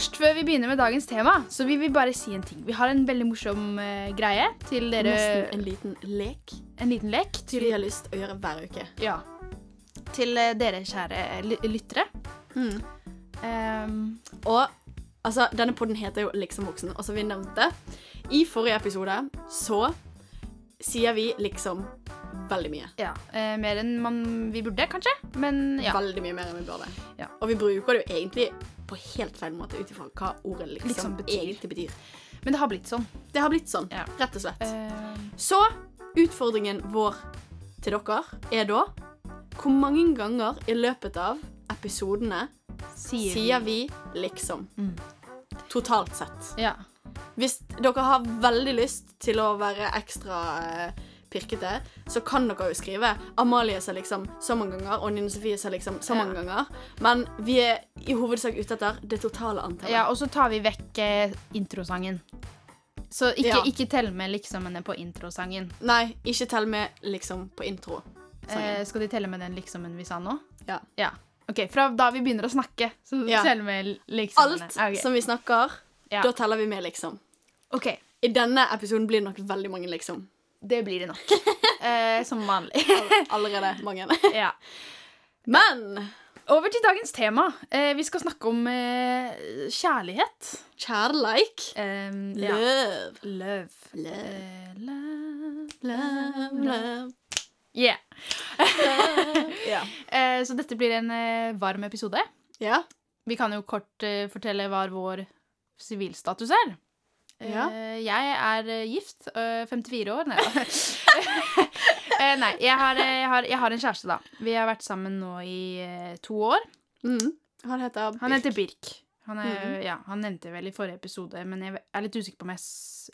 Først, før vi begynner med dagens tema, så vil vi bare si en ting. Vi har en veldig morsom uh, greie til dere. Nesten en liten lek En liten lek til, vi har lyst til å gjøre hver uke. ja, til uh, dere kjære ly- lyttere. Um, Og altså, denne podden heter jo Liksom voksen, og som vi nevnte i forrige episode, så sier vi liksom veldig mye. ja, eh, mer enn man, vi burde, kanskje. Men ja. Veldig mye mer enn vi burde. Ja. Og vi bruker det jo egentlig på helt feil måte ut ifra hva ordet liksom, Liksom betyr. egentlig betyr. Men det har blitt sånn. Det har blitt sånn, Ja. rett og slett. Uh... Så utfordringen vår til dere er da Hvor mange ganger i løpet av episodene sier, sier vi liksom? Mm. Totalt sett. Ja. Hvis dere har veldig lyst til å være ekstra eh, pirkete, så kan dere jo skrive Amalie sa liksom så mange ganger, og Nina Sofie sa liksom så mange ganger. Men vi er i hovedsak ute etter det totale antallet. ja, og så tar vi vekk eh, introsangen. Så ikke, Ja. ikke tell med liksomene på introsangen. Nei, ikke tell med liksom på intro. Eh, skal de telle med den liksomen vi sa nå? Ja. Ja. OK, fra da vi begynner å snakke, så Ja. teller vi med liksomene. Alt okay. som vi snakker, Ja. da teller vi med liksom. OK, I denne episoden blir det nok veldig mange liksom. Det blir det nok. eh, som vanlig. Allerede mange. ja. Men Over til dagens tema. Eh, vi skal snakke om eh, kjærlighet. kjærleik Um, ja. Love. Love. Love. Eh, love. Love, love. Yeah. yeah. Eh, så dette blir en eh, varm episode. ja. Vi kan jo kort eh, fortelle hva vår sivilstatus er. Ja. Eh, jeg er eh, gift. eh, 54 år. Nei da. Eh, nei, jeg har, eh, jeg, har, jeg har en kjæreste, da. Vi har vært sammen nå i eh, to år. Mm. Han heter Han heter Birk. Han, er, mm. ja, han nevnte vel i forrige episode, men jeg er litt usikker på om jeg,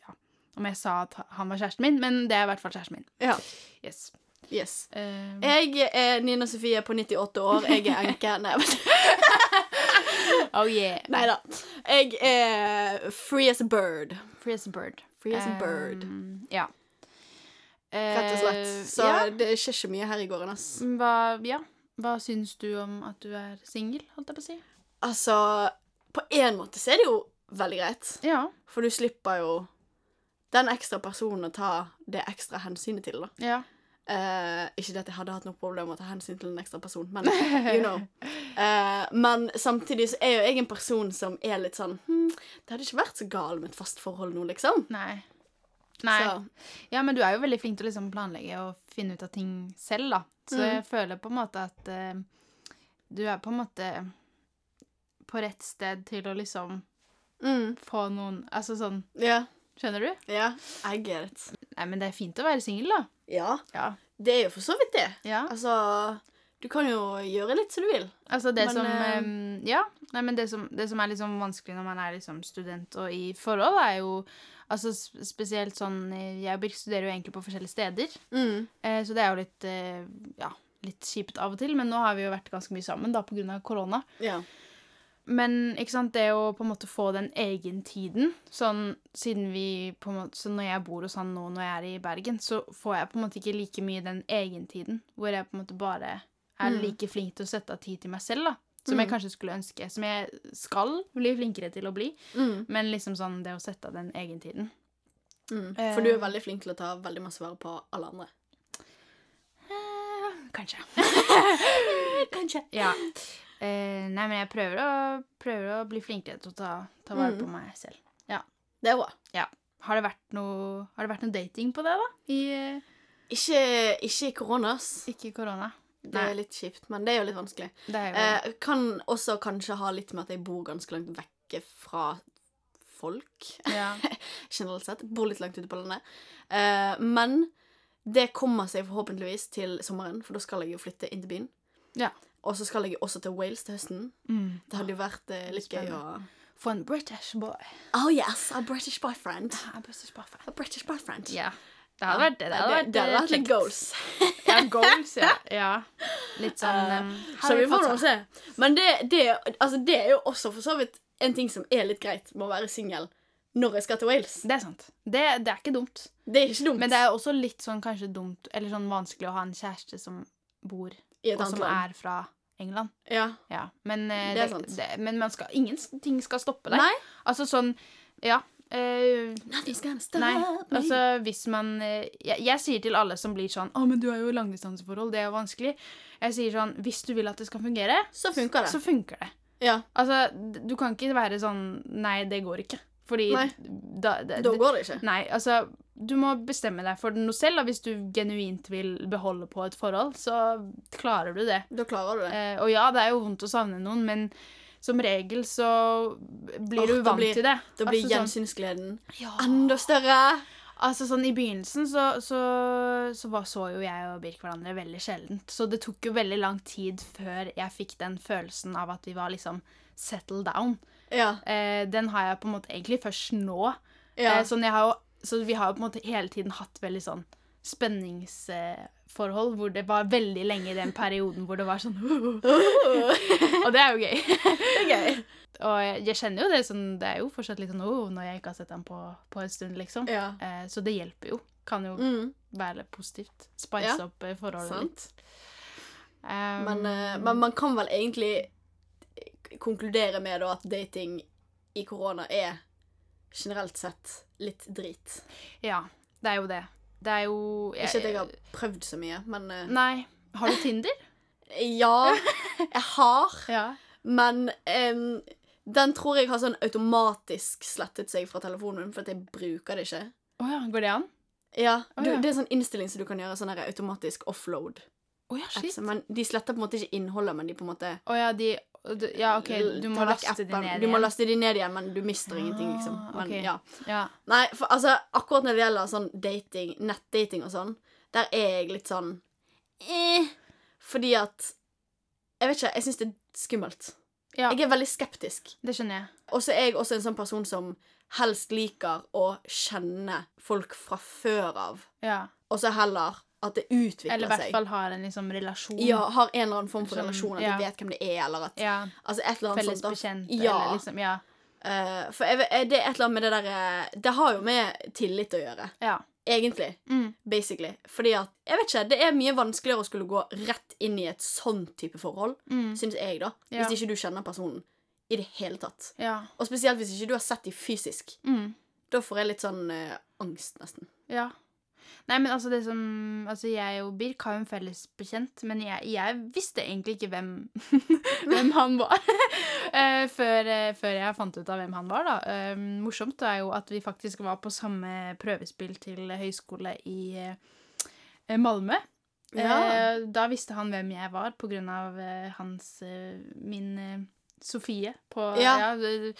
ja, om jeg sa at han var kjæresten min. Men det er i hvert fall kjæresten min. Ja. Yes. Yes. Um. Jeg er Nina Sofie på 98 år. Jeg er enke. Nei, oh yeah. nei da. Jeg er free as a bird. Free as a bird. Free as a bird. Um, ja. Rett og slett. Eh, Så ja. det skjer ikke mye her i gården, ass. Hva, ja. Hva syns du om at du er singel, holdt jeg på å si? Altså, på en måte så er det jo veldig greit. Ja. For du slipper jo den ekstra personen å ta det ekstra hensynet til, da. Ja. Eh, ikke det at jeg hadde hatt noe problem med å ta hensyn til en ekstra person, men you know. Uh, men samtidig så er jo jeg en person som er litt sånn hm, Det hadde ikke vært så gal med et fast forhold nå, liksom. Nei. Nei. Så, Ja, men du er jo veldig flink til å liksom planlegge og finne ut av ting selv, da. Så Mm. jeg føler på en måte at uh, du er på en måte på rett sted til å liksom mm, få noen Altså sånn yeah. Skjønner du? ja, I get it. Nei, men det er fint å være singel, da. Ja, Ja. det er jo for så vidt det. ja. Altså, du kan jo gjøre litt som du vil. Altså det Men, som eh, Ja. Nei, men det som, det som er liksom vanskelig når man er liksom student og i forhold, er jo Altså spesielt sånn Jeg og Birk studerer jo egentlig på forskjellige steder. Mm. Eh, så det er jo litt eh, Ja, litt kjipt av og til. Men nå har vi jo vært ganske mye sammen da av korona. Ja. Men ikke sant, det å på en måte få den egen tiden Sånn siden vi på en måte Så når jeg bor hos han nå når jeg er i Bergen, så får jeg på en måte ikke like mye den egentiden. Hvor jeg på en måte bare er Mm. like flink til å sette av tid til meg selv, da. Som jeg Mm. kanskje skulle ønske. Som jeg skal bli flinkere til å bli. Mm. Men liksom sånn det å sette av den egentiden. Mm. Eh. For du er veldig flink til å ta veldig masse vare på alle andre. Eh, kanskje. Kanskje. Ja. Eh, nei, men jeg prøver å, prøver å bli flinkere til å ta, ta vare Mm. på meg selv. Det er bra. Har det vært noe, har det vært noe dating på det, da? I, eh, Ikke, ikke i koronas. ikke korona? Det er litt kjipt, men det er jo litt vanskelig. Det er jo Eh, kan også kanskje ha litt med at jeg bor ganske langt vekke fra folk, ja. generelt sett. Bor litt langt ute på landet. Eh, men det kommer seg forhåpentligvis til sommeren, for da skal jeg jo flytte inn til byen. Ja. Og så skal jeg også til Wales til høsten. mm. Det hadde jo vært eh, litt gøy å For en British boy. Oh yes, a British boyfriend. A British boyfriend. A British boyfriend. Ja. Det hadde vært det. Det hadde vært, det hadde eh, vært litt kjekt. goals. Ja, goals, ja. ja. Litt sånn Eh, um, Så vi får nå se. Men det, det, altså, det er jo også for så vidt en ting som er litt greit med å være singel når jeg skal til Wales. Det er sant. Det, det er ikke dumt. Det er ikke dumt. Men det er også litt sånn kanskje dumt, eller sånn vanskelig å ha en kjæreste som bor og som land. er fra England. Ja. Ja, men, eh, Det er sant. det, men man skal, ingenting skal stoppe deg. Nei. Altså sånn Ja. eh, nei, altså hvis man eh, jeg, jeg sier til alle som blir sånn 'Å, men du er jo i langdistanseforhold, det er jo vanskelig'. Jeg sier sånn Hvis du vil at det skal fungere, Så funker det. så funker det. ja. Altså, du kan ikke være sånn Nei, det går ikke. Fordi Nei. da, det- Da går det ikke. Nei, altså Du må bestemme deg for noe selv, og hvis du genuint vil beholde på et forhold, så klarer du det. Da klarer du det. Eh, og ja, det er jo vondt å savne noen, men som regel så blir Åh, du da vant blir- til det. Da blir altså, sånn, gjensynsgleden ja. enda større. altså sånn I begynnelsen så, så, så var, så jo jeg og Birk hverandre veldig sjeldent. Så det tok jo veldig lang tid før jeg fikk den følelsen av at vi var liksom settled down. Ja. Eh, den har jeg på en måte egentlig først nå. ja. Eh, sånn har jo, så vi har jo på en måte hele tiden hatt veldig sånn spenningsforhold, hvor det var veldig lenge i den perioden hvor det var sånn Og det er jo gøy. det er gøy. Og jeg, jeg kjenner jo det sånn Det er jo fortsatt litt sånn oh, når jeg ikke har sett den på, på en stund, liksom. Ja. Eh, så det hjelper jo. Kan jo Mm. være positivt. Spice Ja, opp eh, forholdet sant. litt. Um, Men, eh, men man kan vel egentlig konkludere med da at dating i korona er generelt sett litt drit. Ja, det er jo det. Det er jo Ikke at jeg har prøvd så mye, men eh, Nei. Har du Tinder? Ja, jeg har. ja. Men um, den tror jeg har sånn automatisk slettet seg fra telefonen min, for at jeg bruker det ikke. Oh ja, går det an? Ja, du, oh ja. Det er sånn innstilling som du kan gjøre, sånn automatisk offload. Oh ja, shit. Men de sletter på en måte ikke innholdet, men de på en måte oh ja, de du- Ja, OK, du må laste de ned ned Du må igjen. laste de ned igjen, men du mister ingenting, liksom. Ah, Men, okay. ja. Ja. Nei, for altså, akkurat når det gjelder sånn dating, nettdating og sånn, der er jeg litt sånn eh, Fordi at Jeg vet ikke, jeg syns det er skummelt. ja, Jeg er veldig skeptisk. det skjønner jeg. Og så er jeg også en sånn person som helst liker å kjenne folk fra før av, Ja. og så heller at det utvikler seg. Eller i hvert fall har en liksom relasjon. Ja, har en eller annen form for Som- relasjon, at ja. de vet hvem det er, eller at Ja, Altså et eller annet Felles sånt. da. bekjent, Ja. eller liksom Ja. Uh, for jeg, det er et eller annet med det derre Det har jo med tillit å gjøre, ja. egentlig. Mm. Basically. Fordi at Jeg vet ikke, det er mye vanskeligere å skulle gå rett inn i et sånn type forhold, Mm. syns jeg, da. Ja. Hvis ikke du kjenner personen i det hele tatt. Ja. Og spesielt hvis ikke du har sett dem fysisk. Mm. Da får jeg litt sånn uh, angst, nesten. Ja. Nei, men altså det som Altså, jeg og Birk har jo en felles bekjent, men jeg, jeg visste egentlig ikke hvem, hvem han var. Eh, før, eh, før jeg fant ut av hvem han var, da. Eh, morsomt er jo at vi faktisk var på samme prøvespill til høyskole i Malmö. Ja. Da visste han hvem jeg var, på grunn av hans Min Sofie på Ja. ja,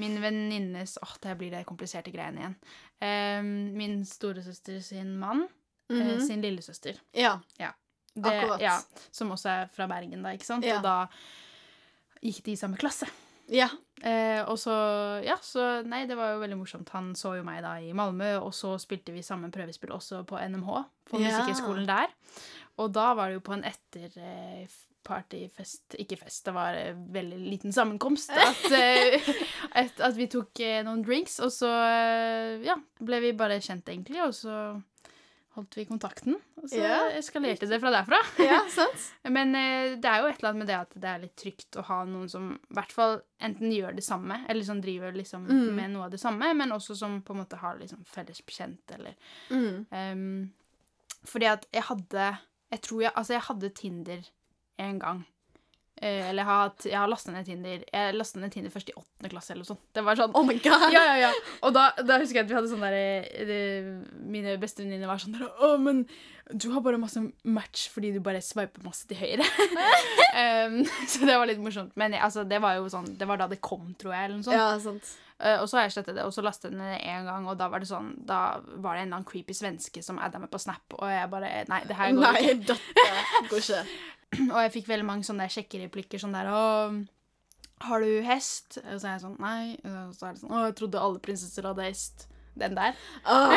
min venninnes Åh, der blir det kompliserte greiene igjen. Um, min storesøster sin mann, Mm -hmm. sin lillesøster. Ja. Det, Akkurat. Ja, som også er fra Bergen, da, ikke sant? Ja. Og da gikk de i samme klasse. Ja. Eh, og så Ja, så Nei, det var jo veldig morsomt. Han så jo meg da i Malmö, og så spilte vi sammen prøvespill også på NMH, på Ja. Musikkhøgskolen der. Og da var det jo på en etterpartyfest Ikke fest, det var en veldig liten sammenkomst. At, eh, at, at vi tok eh, noen drinks, og så eh, ja, ble vi bare kjent, egentlig, og så holdt vi kontakten. Og så Ja. eskalerte det fra derfra. ja, sant? Men eh, det er jo et eller annet med det at det er litt trygt å ha noen som i hvert fall enten gjør det samme, eller som driver liksom Mm. med noe av det samme, men også som på en måte har liksom felles bekjent, eller Mm. um, Fordi at jeg hadde Jeg tror jeg Altså, jeg hadde Tinder en gang. Eh, eller jeg har, hatt- jeg har lasta ned Tinder Jeg lasta ned Tinder først i åttende klasse, eller noe sånt. Det var sånn Oh my god! ja, ja, ja. Og da, da husker jeg at vi hadde sånn derre Mine bestevenninner var sånn der Å, men du har bare masse match fordi du bare sveiper masse til høyre. um, så det var litt morsomt. Men altså, det var jo sånn Det var da det kom, tror jeg, eller noe sånt. Ja, sant. Eh, og så har jeg slettet det, og så lastet jeg det ned en gang, og da var det sånn Da var det en eller annen creepy svenske som adda meg på Snap, og jeg bare Nei, det her går Nei, ikke. dette går ikke. Og jeg fikk veldig mange sånne der sjekkereplikker sånn der Å, har du hest? Og så er jeg sånn Nei. Og så er det sånn Å, jeg trodde alle prinsesser hadde hest. Den der. Oh,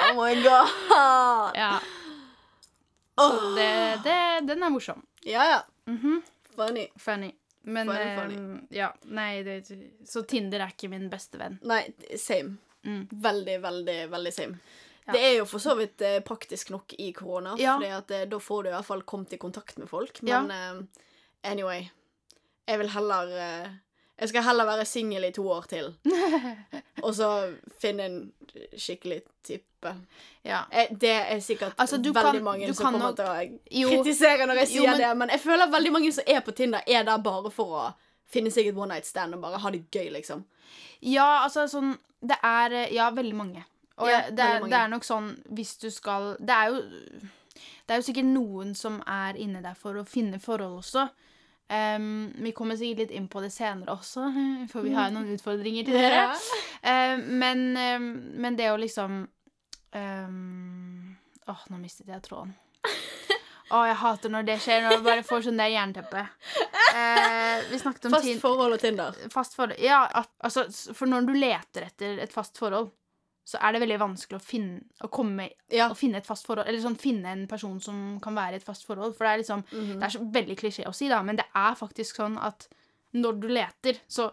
oh my god! Ja. Så det, det, den er morsom. Ja, ja. Mhm. Funny. Funny. Men Funny, eh, funny. ja, nei det, Så Tinder er ikke min beste venn. Nei, same. Mm. Veldig, veldig, veldig same. Ja. Det er jo for så vidt eh, praktisk nok i korona, Ja. At eh, da får du i hvert fall kommet i kontakt med folk. Ja. Men eh, anyway Jeg vil heller eh, Jeg skal heller være singel i to år til. og så finne en skikkelig type. Ja. Eh, Det er sikkert Altså, veldig kan- mange som kommer nok- til å Jo. kritisere når jeg Jo, sier men- det, men jeg føler veldig mange som er på Tinder, er der bare for å finne seg et one night stand og bare ha det gøy, liksom. Ja, altså sånn Det er eh, Ja, veldig mange. Og Ja, det, er, det er nok sånn hvis du skal Det er jo Det er jo sikkert noen som er inne der for å finne forhold også. Um, vi kommer sikkert litt inn på det senere også, for vi har jo noen utfordringer til dere. Eh, men, um, men det å liksom Åh, nå mistet jeg tråden. Å, jeg hater når det skjer, når du bare får sånn der jernteppe. Eh, vi snakket om Fast forhold og Tinder. fast forhold Ja, at, altså, for når du leter etter et fast forhold, så er det veldig vanskelig å finne Å komme Ja. Å finne et fast forhold Eller sånn finne en person som kan være i et fast forhold. For det er liksom Mhm. Det er så veldig klisjé å si, da, men det er faktisk sånn at når du leter, så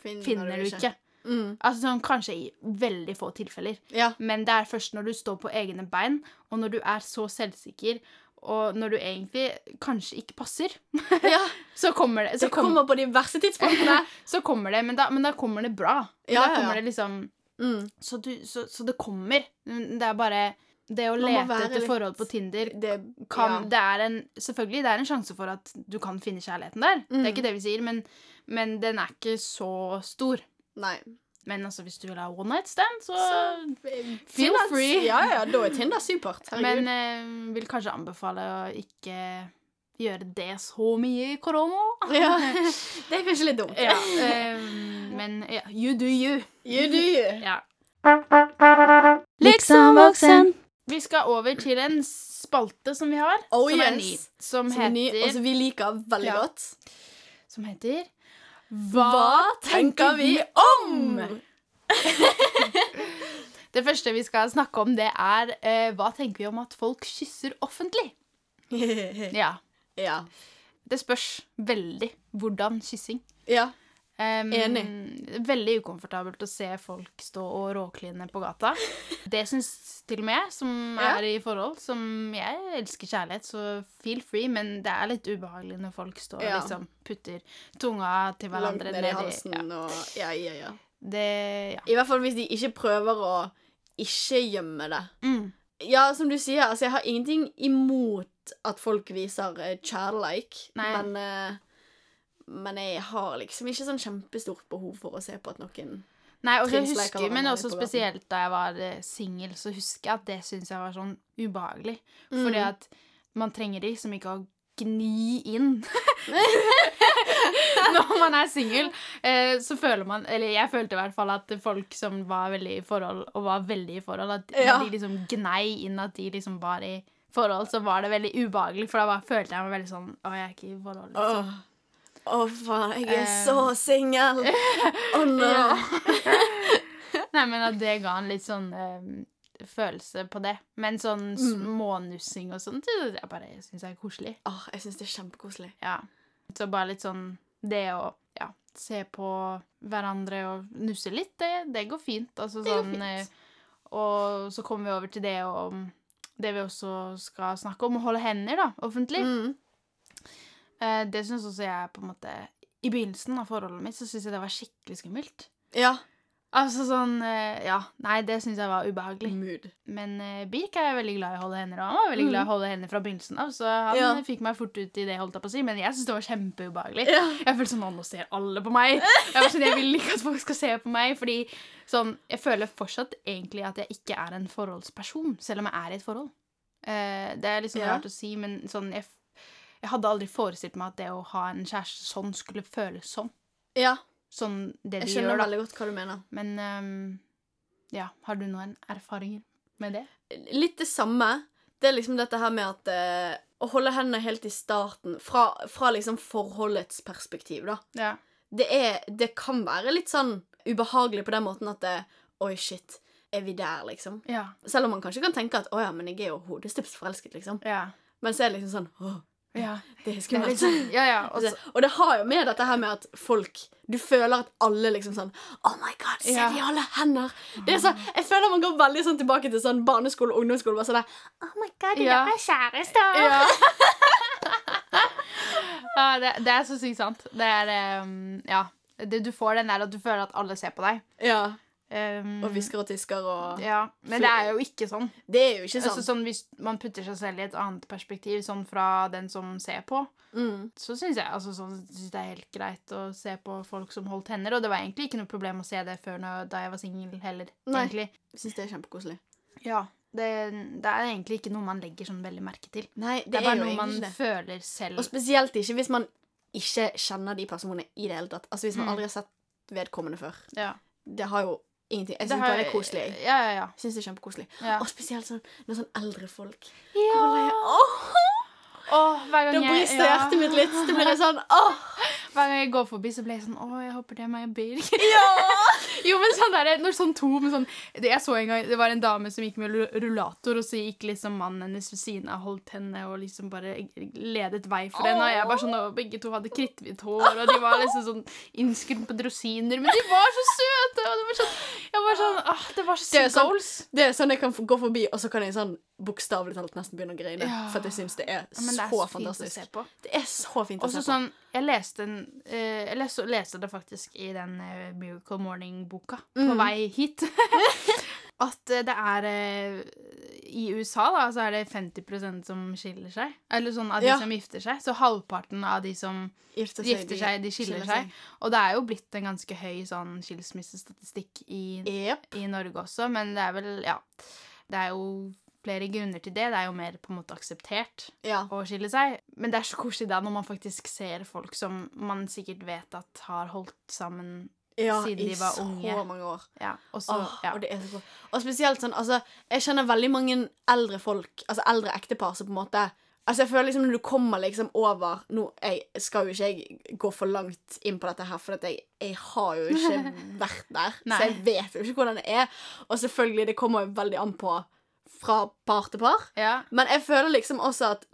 finner du ikke. Mm. Altså sånn kanskje i veldig få tilfeller. Ja. Men det er først når du står på egne bein, og når du er så selvsikker, og når du egentlig kanskje ikke passer, ja. så kommer det. Så Det kommer på de verste tidspunktene. så kommer det, men da, men da kommer det bra. Ja, da kommer ja. det liksom Mm. så, du, så, så det kommer. Det er bare Det å lete etter forhold på Tinder Det kan, ja. det er en, Selvfølgelig det er en sjanse for at du kan finne kjærligheten der. Det Mm. er ikke det vi sier, men, men den er ikke så stor. Nei. Men altså, hvis du vil ha one night stand, så, Feel Feel free. Ja, ja, da er Tinder supert. Herregud. Men eh, vil kanskje anbefale å ikke gjøre det så mye i korona. ja, det er kanskje litt dumt. Ja, eh, men ja, you do you. You do you. Ja. Liksom voksen. Vi skal over til en spalte som vi har, Oh, som er ny. Som, Som heter ny, heter, og som vi liker veldig Ja. godt. som heter Hva tenker vi om? Det første vi skal snakke om, det er eh, hva tenker vi om at folk kysser offentlig? Ja. ja. Det spørs veldig hvordan kyssing. Ja. Em, Enig. Veldig ukomfortabelt å se folk stå og råkline på gata. Det syns til og med jeg, som Ja. er i forhold. Som jeg elsker kjærlighet, så feel free, men det er litt ubehagelig når folk står Ja. og liksom putter tunga til Langt hverandre ned i halsen Ja. og Ja, ja, ja. Det Ja. I hvert fall hvis de ikke prøver å ikke gjemme det. Mm. Ja, som du sier, altså jeg har ingenting imot at folk viser kjærleik, Nei. men eh, Men jeg har liksom ikke sånn kjempestort behov for å se på at noen Nei, og jeg husker, men også spesielt da jeg var eh, singel, så husker jeg at det syntes jeg var sånn ubehagelig. Mm. Fordi at man trenger liksom ikke å gni inn. Når man er singel, eh, så føler man Eller jeg følte i hvert fall at folk som var veldig i forhold, og var veldig i forhold, at Ja. de liksom gnei inn at de liksom var i forhold, så var det veldig ubehagelig, for da bare følte jeg meg veldig sånn Å, jeg er ikke i forhold. Liksom. Åh, oh, faen, jeg er Eh. så singel! Å nå! Ja. Nei, men at det ga en litt sånn um, følelse på det. Men sånn Mm. smånussing og sånt, jeg bare syns jeg er koselig. Åh, jeg syns det er kjempekoselig. Ja. Så bare litt sånn Det å ja, se på hverandre og nusse litt, det, det går fint. Altså Det går sånn fint. eh, Og så kommer vi over til det om det vi også skal snakke om, å holde hender, da, offentlig. Mm. Eh, det syns også jeg på en måte I begynnelsen av forholdet mitt så syns jeg det var skikkelig skummelt. Ja. Altså sånn eh, Ja. Nei, det syns jeg var ubehagelig. Mood. Men eh, Birk er veldig glad i å holde hender, og han var veldig glad i å holde hender fra begynnelsen av, så han Mm. Ja. fikk meg fort ut i det, holdt jeg på å si, men jeg syns det var kjempeubehagelig. Ja. Jeg følte sånn Nå ser alle på meg. Jeg, sånn, jeg vil ikke at folk skal se på meg, fordi sånn Jeg føler fortsatt egentlig at jeg ikke er en forholdsperson, selv om jeg er i et forhold. Eh, det er liksom Ja. rart å si, men sånn jeg, jeg hadde aldri forestilt meg at det å ha en kjæreste sånn skulle føles sånn. ja. Sånn det Jeg de skjønner gjør, da. veldig godt hva du mener. Men ehm, ja, har du noen erfaringer med det? Litt det samme. Det er liksom dette her med at eh, Å holde hendene helt i starten, fra, fra liksom forholdets perspektiv, da. Ja. Det, er, det kan være litt sånn ubehagelig på den måten at det, Oi, shit. Er vi der, liksom? Ja. Selv om man kanskje kan tenke at å ja, men jeg er jo hodestups forelsket, liksom. Ja. Men så er det liksom sånn Åh, Ja. Det er skummelt. litt sånn, ja, ja. også, Og det har jo med dette her med at folk Du føler at alle liksom sånn Oh my god, se Ja. de alle hender! Det er så, Jeg føler man går veldig sånn tilbake til sånn barneskole og ungdomsskole. Bare sånn der, Oh my god, de Ja. der er kjærester! ja. ja det, det er så sykt sant. Det er um, Ja. Det, du får den der at du føler at alle ser på deg. Ja, Um, Og hvisker og tisker og Ja, men det er jo ikke sånn. Det er jo ikke Altså, sånn. sånn Hvis man putter seg selv i et annet perspektiv, sånn fra den som ser på, Mm. så syns jeg altså, sånn, synes det er helt greit å se på folk som holdt hender. Og det var egentlig ikke noe problem å se det før når, da jeg var singel heller. Nei. egentlig. Jeg syns det er kjempekoselig. Ja, det, det er egentlig ikke noe man legger sånn veldig merke til. Nei, det, Det er bare noe man det. føler selv. Og spesielt ikke hvis man ikke kjenner de personene i det hele tatt. Altså Hvis man Mm. aldri har sett vedkommende før. ja. Det har jo ingenting Jeg syns bare det er koselig. Ja, ja, ja. Synes det er kjempekoselig. ja. Og spesielt sånn, når sånn eldre folk ja. Jeg- Åh, Åh, hver gang Da brister ja. hjertet mitt litt. Det blir sånn åh! Hver gang jeg går forbi, så blir jeg sånn Å, jeg håper det er meg og Birk. jo, men sånn der, når sånn to med sånn det, Jeg så en gang Det var en dame som gikk med ru- rullator, og så gikk liksom mannen hennes ved siden av, holdt henne og liksom bare ledet vei for henne. Og jeg bare sånn, og begge to hadde kritthvitt hår, og de var liksom sånn innskrumpet rosiner. Men de var så søte! Og det var sånn Jeg var sånn ah, det var så Det er sånn-. Det er sånn jeg kan gå forbi, og så kan jeg sånn bokstavelig talt nesten begynne å grine. Ja. For at jeg syns det er Ja, det er så så fantastisk. Det er så fint å se på. sånn, Jeg leste, en, uh, jeg leste, leste det faktisk i den uh, Miracle Morning-boka på Mm. vei hit. At eh, det er eh, I USA da, så er det 50% som skiller seg. Eller sånn av de Ja. som gifter seg. Så halvparten av de som Gifter gifter seg, de skiller seg. Og det er jo blitt en ganske høy sånn skilsmissestatistikk i, yep. i Norge også, men det er vel Ja. Det er jo flere grunner til det. Det er jo mer på en måte akseptert Ja. å skille seg. Men det er så koselig da når man faktisk ser folk som man sikkert vet at har holdt sammen. Ja Siden I de var så mange år. Ja, og så, oh, ja. Og det er så godt. Og spesielt sånn, altså Jeg kjenner veldig mange eldre folk, altså eldre ektepar som på en måte Altså jeg føler liksom Når du kommer liksom over Nå jeg, skal jo ikke jeg gå for langt inn på dette her, for jeg, jeg har jo ikke vært der. Så jeg vet jo ikke hvordan det er. Og selvfølgelig, det kommer jo veldig an på fra par til par. ja. Men jeg føler liksom også at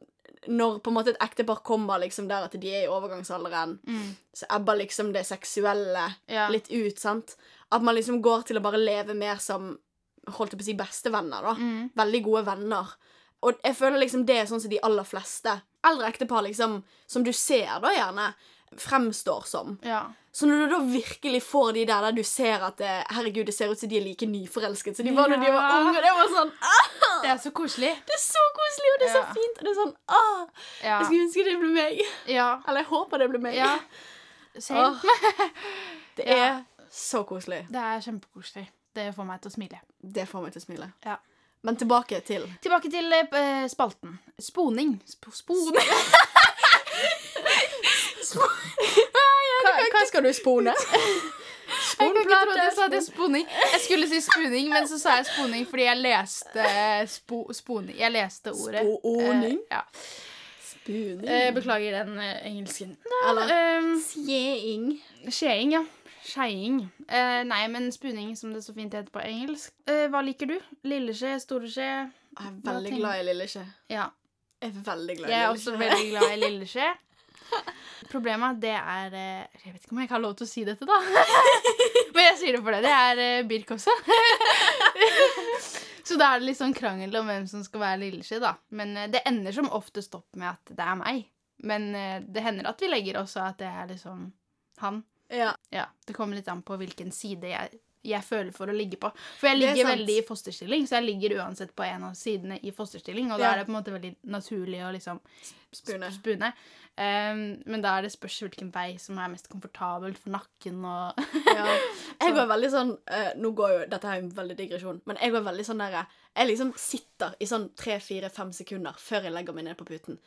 når på en måte et ektepar kommer liksom der at de er i overgangsalderen, Mm. så ebber liksom det seksuelle Ja. litt ut, sant? At man liksom går til å bare leve mer som holdt jeg på å si bestevenner, da. Mm. Veldig gode venner. Og jeg føler liksom det er sånn som de aller fleste eldre ektepar, liksom, som du ser da gjerne, fremstår som. ja. Så når du da virkelig får de der der du ser at det, herregud, det ser ut som de er like nyforelsket som de var når de var unge, og det var sånn ah, Det er så koselig. Det er så koselig, og det er så fint, og det er sånn ah, Ja. Jeg skulle ønske det ble meg. Ja. Eller jeg håper det blir meg. ja. Åh. Det Ja. er så koselig. Det er kjempekoselig. Det får meg til å smile. Det får meg til å smile. Ja. Men tilbake til Tilbake til uh, spalten. Sponing. Sp sponing. Hva, hva skal du spone? Jeg tro jeg det sponing. Jeg skulle si spuning, men så sa jeg sponing fordi jeg leste spo sponing. Jeg leste ordet. Sponing? Eh, ja. Spooning. Eh, beklager den eh, engelsken. Eller Um. Skjeing, ja. Skeiing. Eh, nei, men spuning, som det så fint heter på engelsk. Hva liker du? Lilleskje? Storeskje? Jeg er veldig glad i lilleskje. Ja. Jeg er veldig glad i Jeg er også veldig glad i lilleskje. Problemet det er eh, Jeg vet ikke om jeg ikke har lov til å si dette, da. Men jeg sier det for det. Det er eh, Birk også. Så da er det litt sånn krangel om hvem som skal være lilleski da. Men eh, det ender som oftest opp med at det er meg. Men det hender at vi legger også at det er liksom han. Ja. Ja, Det kommer litt an på hvilken side jeg, jeg føler for å ligge på. For jeg er ligger veldig i fosterstilling, så jeg ligger uansett på en av sidene i fosterstilling. Og da Ja. er det på en måte veldig naturlig å liksom Spune. spune. Um, men da er det spørs hvilken vei som er mest komfortabelt for nakken og Ja. Jeg går veldig sånn uh, Nå går jo Dette er en veldig digresjon, men jeg går veldig sånn der Jeg liksom sitter i sånn tre-fire-fem sekunder før jeg legger meg ned på puten.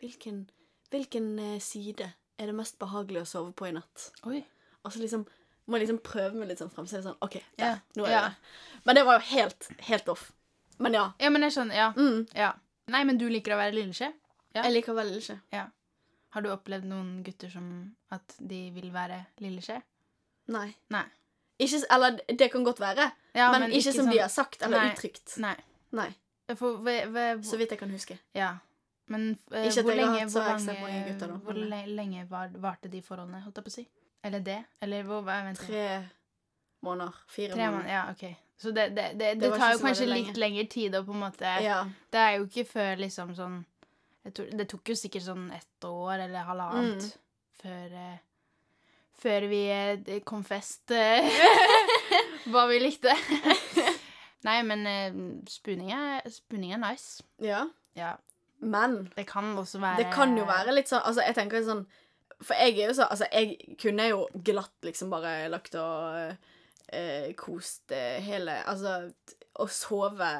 Hvilken, hvilken eh, side er det mest behagelig å sove på i natt? Oi. Og så liksom må liksom prøve meg litt sånn frem. Så er det sånn OK, der. Nå er jeg det. Men det var jo helt, helt off. Men ja. Ja, men jeg skjønner. Ja. Mm, ja. Nei, men du liker å være lilleskje? Ja. jeg liker å være lilleskje. Ja. Har du opplevd noen gutter som at de vil være lilleskje? Nei. Nei. Ikke, eller det kan godt være, Ja, men, ikke, som sånn- de har sagt eller Nei. uttrykt. Nei. Nei. For, ve, ve, Så vidt jeg kan huske. ja. Men uh, Ikke hvor lenge, hvor mange, hvor lenge varte de forholdene, holdt jeg på å si? Eller det? Eller hvor, vent, Tre måneder. Fire Tre måneder? Ja, OK. Så det, det, det, det, tar jo kanskje litt lenge. lengre tid å på en måte Ja. Det er jo ikke før liksom sånn tror, Det tok jo sikkert sånn ett år eller halvannet Mm. før uh, Før vi eh, kom fest eh, hva vi likte. Nei, men uh, spuning, er, er nice. ja. Ja. Men Det kan også være det kan jo være litt sånn Altså, jeg tenker sånn For jeg er jo så Altså, jeg kunne jo glatt liksom bare lagt og eh, kost eh, hele Altså, å sove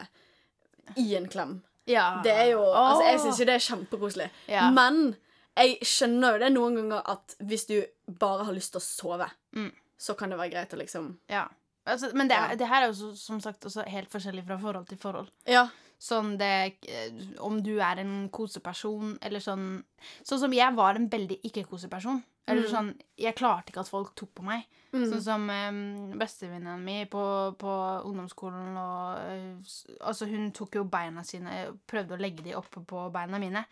i en klem. Ja. Det er jo Altså, jeg syns jo det er kjempekoselig. Ja. Men jeg skjønner jo det noen ganger at hvis du bare har lyst til å sove, Mm. så kan det være greit å liksom Ja. Altså, men det, Ja. det her er jo så, som sagt også helt forskjellig fra forhold til forhold. Ja. Sånn det eh, Om du er en koseperson, eller sånn Sånn som jeg var en veldig ikke-koseperson. Eller Mm. sånn Jeg klarte ikke at folk tok på meg. Mm. Sånn som um, bestevenninna min på, på ungdomsskolen og eh, Altså, hun tok jo beina sine Prøvde å legge de oppe på beina mine.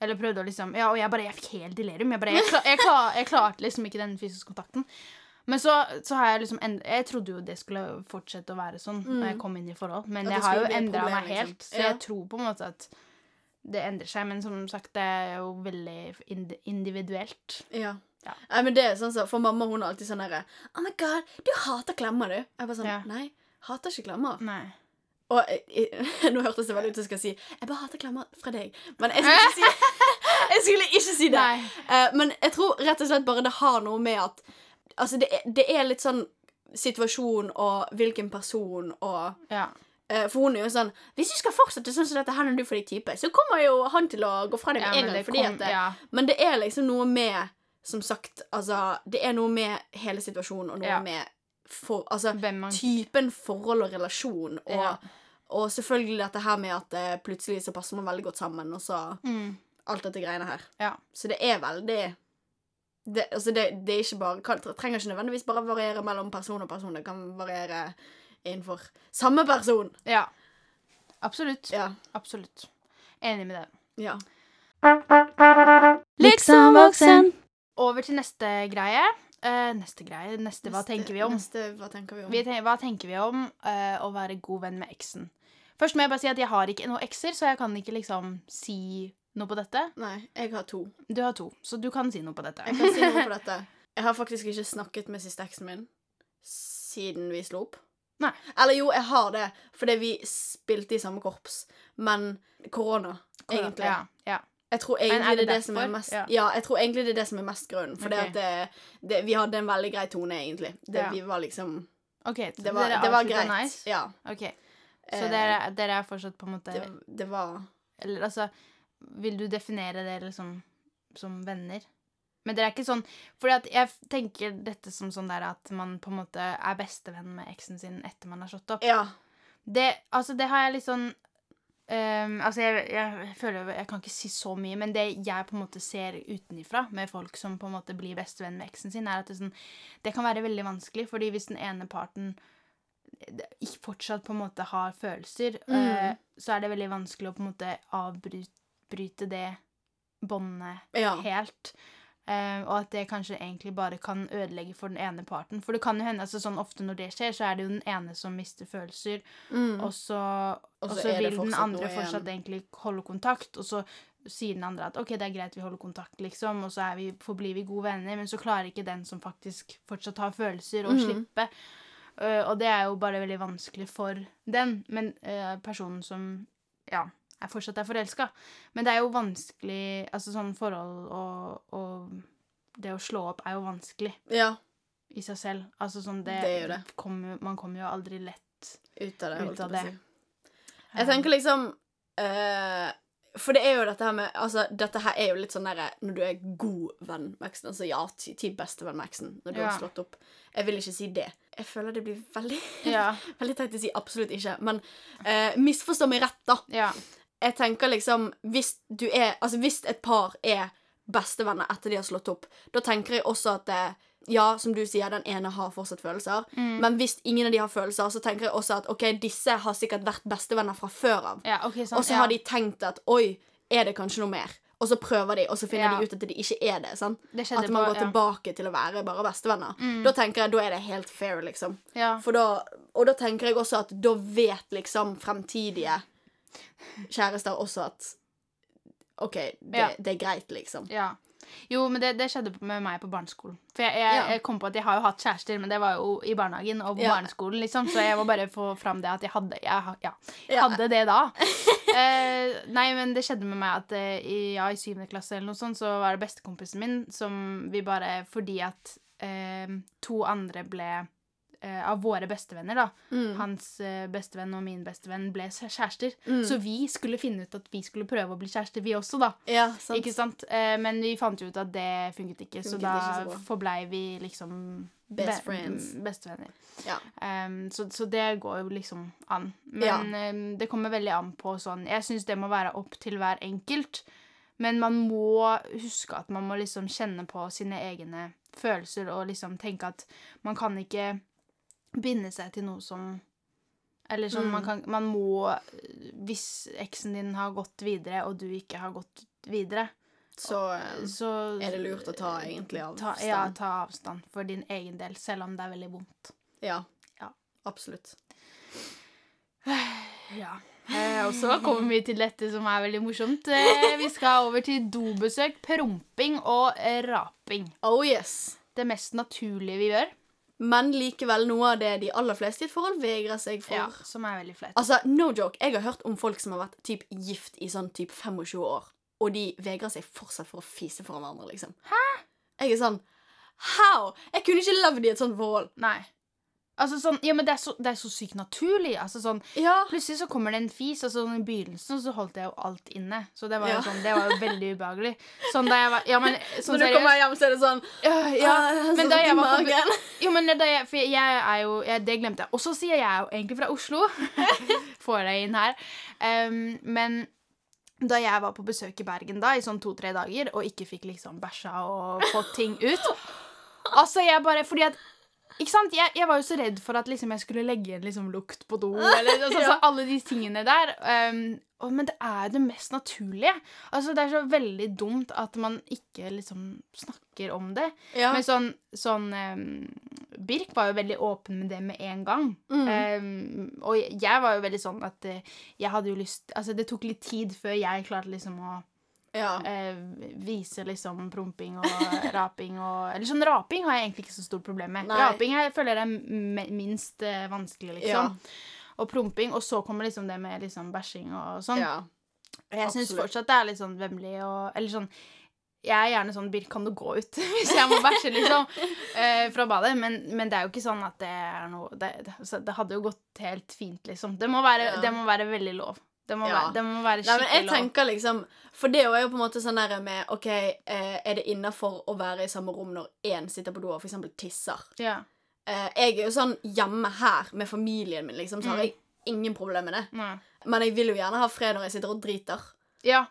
Eller prøvde å liksom Ja, og jeg bare Jeg fikk helt delirium. Jeg bare Jeg, klar, jeg, klar, jeg klarte liksom ikke den fysiske kontakten. Men så, så har jeg liksom end Jeg trodde jo det skulle fortsette å være sånn når jeg kom inn i forhold, men Mm. Det jeg har jo endra meg liksom. helt. Så Ja. jeg tror på en måte at det endrer seg. Men som sagt, det er jo veldig individuelt. Ja. Ja. Nei, men det er sånn så, For mamma hun er alltid sånn herre Oh my god, du hater klemmer, du. Jeg bare sånn Ja. Nei, hater ikke klemmer. Nei. Og jeg, eh, nå hørtes det veldig ut som jeg skal si Jeg bare hater klemmer fra deg. Men jeg skulle ikke si Jeg skulle ikke si det. Eh, men jeg tror rett og slett bare det har noe med at Altså, det, det er litt sånn situasjon og hvilken person og Ja. uh, For hun er jo sånn Hvis du skal fortsette sånn som dette her når du får deg type, så kommer jo han til å gå fra deg med Ja, en gang. Fordi kom- at det, ja. Men det er liksom noe med Som sagt, altså Det er noe med hele situasjonen og noe med for, Altså typen forhold og relasjon, og, og selvfølgelig dette her med at eh, plutselig så passer man veldig godt sammen, og så mm. alt dette greiene her. Ja. Så det er veldig det, altså det, det er ikke bare kan, trenger ikke nødvendigvis bare variere mellom person og person. Det kan variere innenfor samme person. Ja. Absolutt. Ja. Absolutt. Enig med det. ja. Liksom voksen. Over til neste greie. Uh, neste greie Neste Hva tenker vi om? Neste, hva tenker vi om? Vi ten hva tenker vi om uh, å være god venn med eksen? Først må jeg bare si at jeg har ikke noen ekser, så jeg kan ikke liksom si noe på dette. Nei, jeg har to. Du har to, så du kan si noe på dette. Jeg kan si noe på dette. Jeg har faktisk ikke snakket med siste eksen min siden vi slo opp. Nei. Eller jo, jeg har det, fordi vi spilte i samme korps. Men korona, egentlig. Ja, ja. Jeg tror egentlig er det det det som er mest Ja. Ja, jeg tror egentlig det er det som er mest grunnen. For okay. det, det, vi hadde en veldig grei tone, egentlig. Det. Vi var liksom OK, Det var, dere det var greit. Nice. Ja. Ok, Så Eh, dere, dere er fortsatt på en måte det, det var Eller altså Vil du definere dere liksom som venner? Men dere er ikke sånn Fordi jeg tenker dette som sånn der at man på en måte er bestevenn med eksen sin etter man har slått opp. Ja. Det, altså, det har jeg litt sånn um, Altså, jeg, jeg føler Jeg kan ikke si så mye, men det jeg på en måte ser utenifra med folk som på en måte blir bestevenn med eksen sin, er at det, sånn, det kan være veldig vanskelig, fordi hvis den ene parten fortsatt på en måte har følelser, eh, så er det veldig vanskelig å på en måte avbryte det båndet Ja. helt. Uh, og at det kanskje egentlig bare kan ødelegge for den ene parten. For det kan jo hende altså sånn ofte når det skjer, så er det jo den ene som mister følelser, Mm. og så, Og og så så er det vil den andre fortsatt egentlig holde kontakt, og så sier den andre at OK, det er greit, vi holder kontakt, liksom, og så er vi, forblir vi gode venner, men så klarer ikke den som faktisk fortsatt har følelser, å mm. slippe. Uh, og det er jo bare veldig vanskelig for den, men uh, personen som ja, er fortsatt er forelska. Men det er jo vanskelig Altså sånn forhold og, og det å slå opp er jo vanskelig ja. i seg selv. Altså sånn det, Det det. Kommer, Man kommer jo aldri lett Ut av det, Ut av jeg det. Jeg tenker liksom uh, For det er jo dette her med Altså, dette her er jo litt sånn derre Når du er god venn med eksen Altså ja, ti, typ bestevenn med eksen når du Ja. har slått opp. Jeg vil ikke si det. Jeg føler det blir veldig Ja. Veldig teit å si absolutt ikke. Men uh, misforstå meg rett, da. ja. Jeg tenker liksom Hvis du er Altså, hvis et par er bestevenner etter de har slått opp, da tenker jeg også at det, ja, som du sier, den ene har fortsatt følelser. Mm. Men hvis ingen av de har følelser, så tenker jeg også at OK, disse har sikkert vært bestevenner fra før av. ja okay, sånn. Og så ja. har de tenkt at oi, er det kanskje noe mer. Og så prøver de, og så finner Ja. de ut at de ikke er det. sant? Det At man går tilbake til å være bare bestevenner. Mm. Da tenker jeg, da er det helt fair, liksom. Da, og da tenker jeg også at da vet liksom fremtidige kjærester også at OK, det, Ja. det er greit, liksom. Ja. Jo, men det, det skjedde med meg på barneskolen. For jeg, jeg, Ja. jeg kom på at jeg har jo hatt kjærester, men det var jo i barnehagen og på Ja. barneskolen, liksom. Så jeg må bare få fram det at jeg hadde Jeg ja, Ja. hadde det da. eh, nei, men det skjedde med meg at eh, i, ja, i syvende klasse eller noe sånt, så var det bestekompisen min som vi bare Fordi at eh, to andre ble eh, Av våre bestevenner, da. Mm. Hans eh, bestevenn og min bestevenn ble kjærester. Mm. Så vi skulle finne ut at vi skulle prøve å bli kjærester, vi også, da. Ja, sant. Ikke sant? Eh, men vi fant jo ut at det funket ikke, så Funket da ikke så forblei vi liksom Best friends. Bestevenner. Ja. Um, så, så det går jo liksom an. Ja. Men det kommer veldig an på sånn Jeg syns det må være opp til hver enkelt. Men man må huske at man må liksom kjenne på sine egne følelser og liksom tenke at man kan ikke binde seg til noe som Eller sånn, Mm. man, kan, man må Hvis eksen din har gått videre, og du ikke har gått videre, Så eh, så er det lurt å ta egentlig ta, avstand. ja, ta avstand for din egen del, selv om det er veldig vondt. Ja. Ja. Absolutt. Ja. Eh, og så kommer vi til dette som er veldig morsomt. Eh, vi skal over til dobesøk, promping og raping. Oh yes. Det mest naturlige vi gjør. Men likevel noe av det de aller fleste i et forhold vegrer seg for. Ja, som er veldig flett. Altså, no joke. Jeg har hørt om folk som har vært typ gift i sånn typ 25 år, og de vegrer seg fortsatt for å fise foran hverandre, liksom. Hæ? Jeg er sånn How? Jeg kunne ikke levd i et sånt forhold. Nei. Altså sånn, ja, men det er så, det er så sykt naturlig. Altså sånn, Ja. Plutselig så kommer det en fis, og sånn i begynnelsen så holdt jeg jo alt inne. Så det var jo Ja. sånn, det var jo veldig ubehagelig. Sånn da jeg var Ja, men sånn Når du kommer hjem, så er det sånn Ja, ja. «Ah, Men da jeg var på. Jo, men da jeg, For jeg er jo jeg, Det glemte jeg. Og så sier jeg jo egentlig fra Oslo. Får deg inn her. Um, men da jeg var på besøk i Bergen da, i sånn to-tre dager, og ikke fikk liksom bæsja og fått ting ut Altså, jeg bare Fordi at ikke sant? Jeg, jeg var jo så redd for at liksom, jeg skulle legge en liksom, lukt på do. Eller, altså, Ja. så alle de tingene der. Um, og, men det er det mest naturlige. Altså, Det er så veldig dumt at man ikke liksom snakker om det. Ja. Men sånn, sånn um, Birk var jo veldig åpen med det med en gang. Mm. Um, og jeg var jo veldig sånn at uh, jeg hadde jo lyst Altså, det tok litt tid før jeg klarte liksom å ja. eh, vise liksom promping og raping og Eller sånn raping har jeg egentlig ikke så stort problem med. Nei. Raping jeg føler jeg er minst eh, vanskelig, liksom. Og promping, og så kommer liksom det med liksom bæsjing og sånn. ja. Jeg syns fortsatt det er litt sånn vemmelig og Eller sånn jeg er gjerne sånn Birk, kan du gå ut hvis jeg må bæsje, liksom? eh, fra badet. Men, men det er jo ikke sånn at det er noe Det, det, det hadde jo gått helt fint, liksom. Det må være, Ja. det må være veldig lov. Det må, Ja. være, det må være Nei, men jeg tenker liksom For det er jo på en måte sånn der med OK, eh, er det innafor å være i samme rom når én sitter på do og f.eks. tisser? Ja. Eh, jeg er jo sånn hjemme her med familien min, liksom, så har Mm. jeg ingen problemer med det. Nei. Men jeg vil jo gjerne ha fred når jeg sitter og driter. Ja.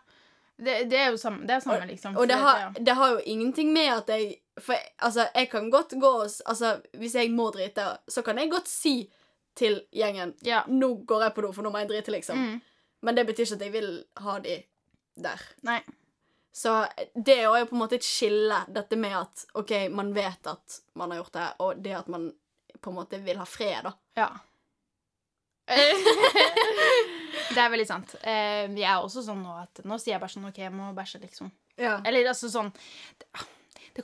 Det, det er jo samme, det er samme liksom. Og det For har, det har jo ingenting med at jeg For jeg- altså, jeg kan godt gå og Altså, hvis jeg må drite, så kan jeg godt si til gjengen Ja. Nå går jeg på do, for nå må jeg drite, liksom. Mm. Men det betyr ikke at jeg vil ha de der. Nei. Så det er jo på en måte et skille, dette med at OK, man vet at man har gjort det, og det at man på en måte vil ha fred, da. Ja. det er veldig sant. Eh, jeg er også sånn nå at Nå sier jeg bare sånn OK, jeg må bæsje, liksom. Ja. Eller altså sånn Det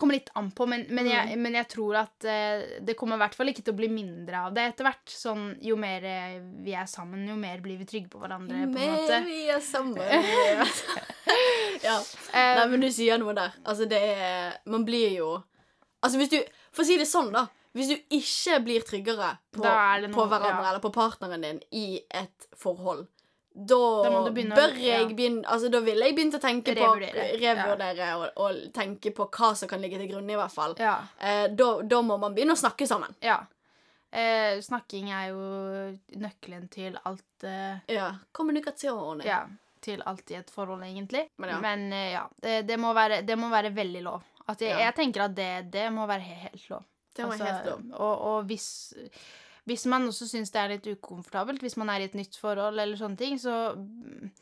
kommer litt an på, men, men, Mm. jeg, men jeg tror at eh, det kommer i hvert fall ikke til å bli mindre av det etter hvert. Sånn, jo mer eh, vi er sammen, jo mer blir vi trygge på hverandre. måte. Mer vi er sammen Ja. Eh, Nei, men du sier noe der. Altså, det er Man blir jo Altså, hvis du For å si det sånn, da. Hvis du ikke blir tryggere på, er på hverandre ja. eller på partneren din i et forhold, da, Da bør jeg ja. begynne Altså, da ville jeg begynt å tenke Revurdere, på Revurdere og, og tenke på hva som kan ligge til grunn, i hvert fall. ja. Eh, da, da må man begynne å snakke sammen. ja. Eh, snakking er jo nøkkelen til alt eh, Ja. Kommunikasjon. Ja, til alt i et forhold, egentlig. Men ja. Men eh, ja, det, det, må være, det må være veldig lov. At jeg, Ja. jeg tenker at det, det må være helt lov. Det må Altså, helt lov. Og, og hvis, hvis man også syns det er litt ukomfortabelt, hvis man er i et nytt forhold eller sånne ting, så mm,